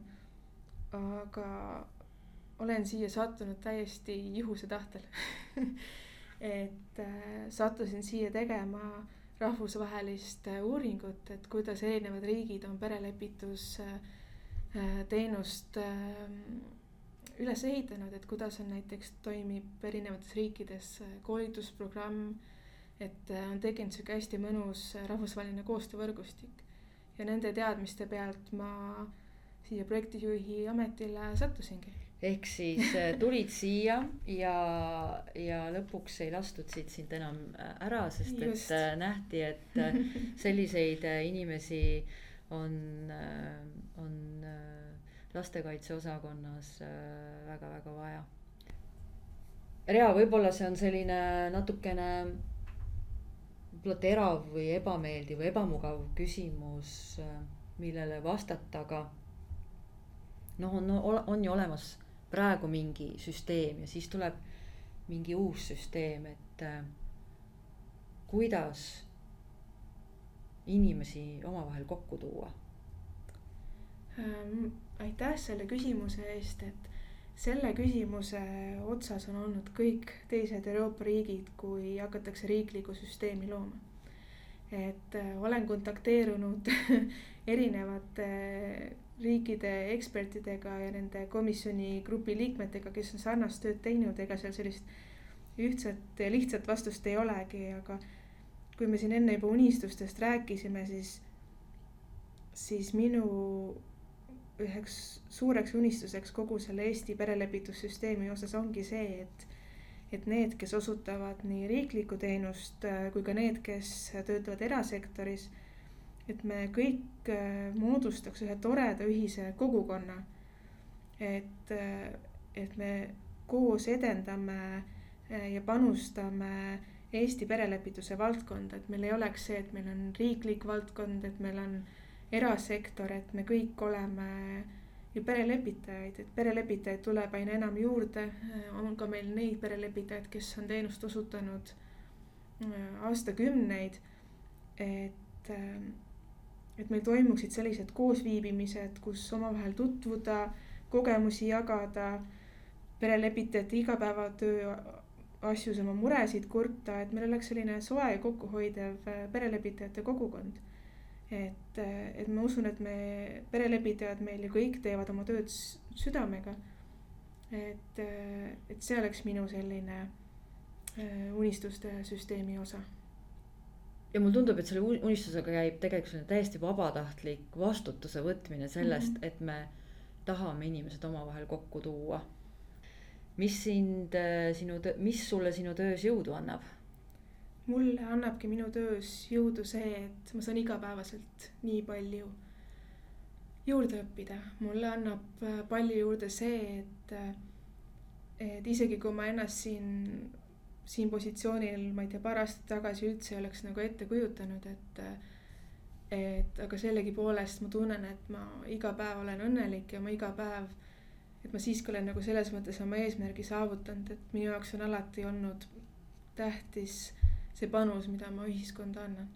aga olen siia sattunud täiesti juhuse tahtel *laughs* et äh, sattusin siia tegema rahvusvahelist uuringut, et kuidas erinevad riigid on perelepitusteenust äh, üles ehitanud, et kuidas on näiteks toimib erinevates riikides koolitusprogramm. et on tekkinud sihuke hästi mõnus rahvusvaheline koostöövõrgustik ja nende teadmiste pealt ma siia projektijuhi ametile sattusingi. ehk siis äh, tulid siia ja, ja lõpuks ei lastud siit sind enam äh, ära, sest Just. et äh, nähti, et selliseid inimesi on, on lastekaitseosakonnas väga-väga vaja. Rea, võib-olla see on selline natukene võib-olla terav või ebameeldiv või ebamugav küsimus, millele vastata, aga noh, on, on ju olemas praegu mingi süsteem ja siis tuleb mingi uus süsteem, et äh, kuidas inimesi omavahel kokku tuua ähm,? Aitäh selle küsimuse eest, et selle küsimuse otsas on olnud kõik teised Euroopa riigid, kui hakatakse riiklikku süsteemi looma. et äh, olen kontakteerunud *laughs* erinevate riikide ekspertidega ja nende komisjoni grupi liikmetega, kes on sarnast tööd teinud, ega seal sellist ühtset ja lihtsat vastust ei olegi, aga kui me siin enne juba unistustest rääkisime, siis, siis minu üheks suureks unistuseks kogu selle Eesti perelepitussüsteemi osas ongi see, et et need, kes osutavad nii riiklikku teenust kui ka need, kes töötavad erasektoris et me kõik äh, moodustaks ühe toreda ühise kogukonna. et, äh, et me koos edendame äh, ja panustame Eesti perelepituse valdkonda, et meil ei oleks see, et meil on riiklik valdkond, et meil on erasektor, et me kõik oleme ju perelepitajaid, et perelepitajaid tuleb aina enam juurde. on ka meil neid perelepitajaid, kes on teenust osutanud aastakümneid. et et meil toimuksid sellised koosviibimised, kus omavahel tutvuda, kogemusi jagada, perelepitajate igapäevatöö asjus oma muresid kurta, et meil oleks selline soe ja kokkuhoidev äh, perelepitajate kogukond. Et, äh, et ma usun, et me, perelepitajad meil ju kõik teevad oma tööd südamega. et, äh, et see oleks minu selline unistuste süsteemi osa ja mulle tundub, et selle unistusega käib tegelikult täiesti vabatahtlik vastutuse võtmine sellest mm, -hmm. et me tahame inimesed omavahel kokku tuua. mis sind äh, sinu, mis sulle sinu töös jõudu annab? Mulle annabki minu töös jõudu see, et ma saan igapäevaselt nii palju juurde õppida, mulle annab äh, palju juurde see, et, äh, et isegi kui ma ennast siin siin positsioonil, ma ei tea, paar aastat tagasi üldse ei oleks nagu ette kujutanud, et. et aga sellegipoolest ma tunnen, et ma iga päev olen õnnelik ja ma iga päev. et ma siiski olen nagu selles mõttes oma eesmärgi saavutanud, et minu jaoks on alati olnud tähtis see panus, mida ma ühiskonda annan.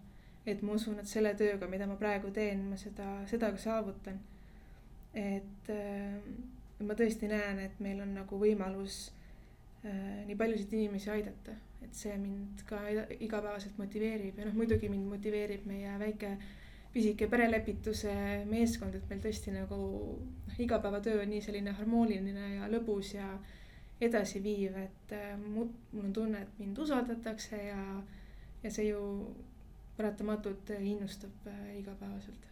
et ma usun, et selle tööga, mida ma praegu teen, ma seda, seda ka saavutan. et ma tõesti näen, et meil on nagu võimalus Äh, nii paljusid inimesi aidata, et see mind ka igapäevaselt motiveerib ja noh, muidugi mind motiveerib meie väike pisike perelepituse meeskond, et meil tõesti nagu noh, igapäevatöö on nii selline harmooniline ja lõbus ja edasiviiv, et äh, mul on tunne, et mind usaldatakse ja, ja see ju paratamatult innustab äh, igapäevaselt.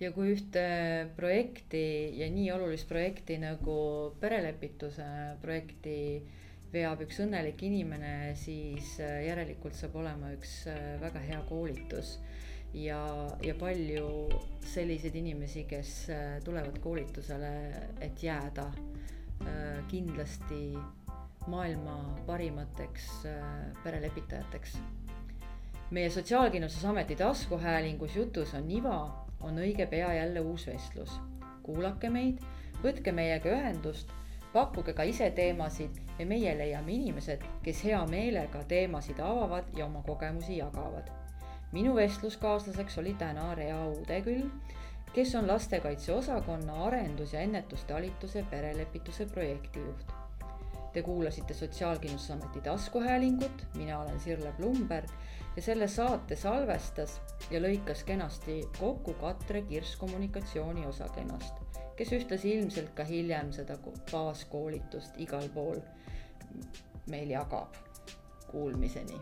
ja kui ühte projekti ja nii olulist projekti nagu perelepituse projekti veab üks õnnelik inimene, siis äh, järelikult saab olema üks väga hea koolitus ja, ja palju selliseid inimesi, kes tulevad koolitusele, et jääda Äh, kindlasti maailma parimateks äh, perelepitajateks. meie Sotsiaalkindlustusameti taskuhäälingus Jutus on iva, on õige pea jälle uus vestlus. kuulake meid, võtke meiega ühendust, pakkuge ka ise teemasid ja meie leiame inimesed, kes hea meelega teemasid avavad ja oma kogemusi jagavad. minu vestluskaaslaseks oli täna Rea Uudeküll kes on lastekaitseosakonna arendus- ja ennetustalituse perelepituse projektijuht. Te kuulasite Sotsiaalkindlustusameti taskuhäälingut, mina olen Sirle Blumberg ja selle saate salvestas ja lõikas kenasti kokku Katre Kirss kommunikatsiooniosakonnast, kes ühtlasi ilmselt ka hiljem seda baaskoolitust igal pool meil jagab. Kuulmiseni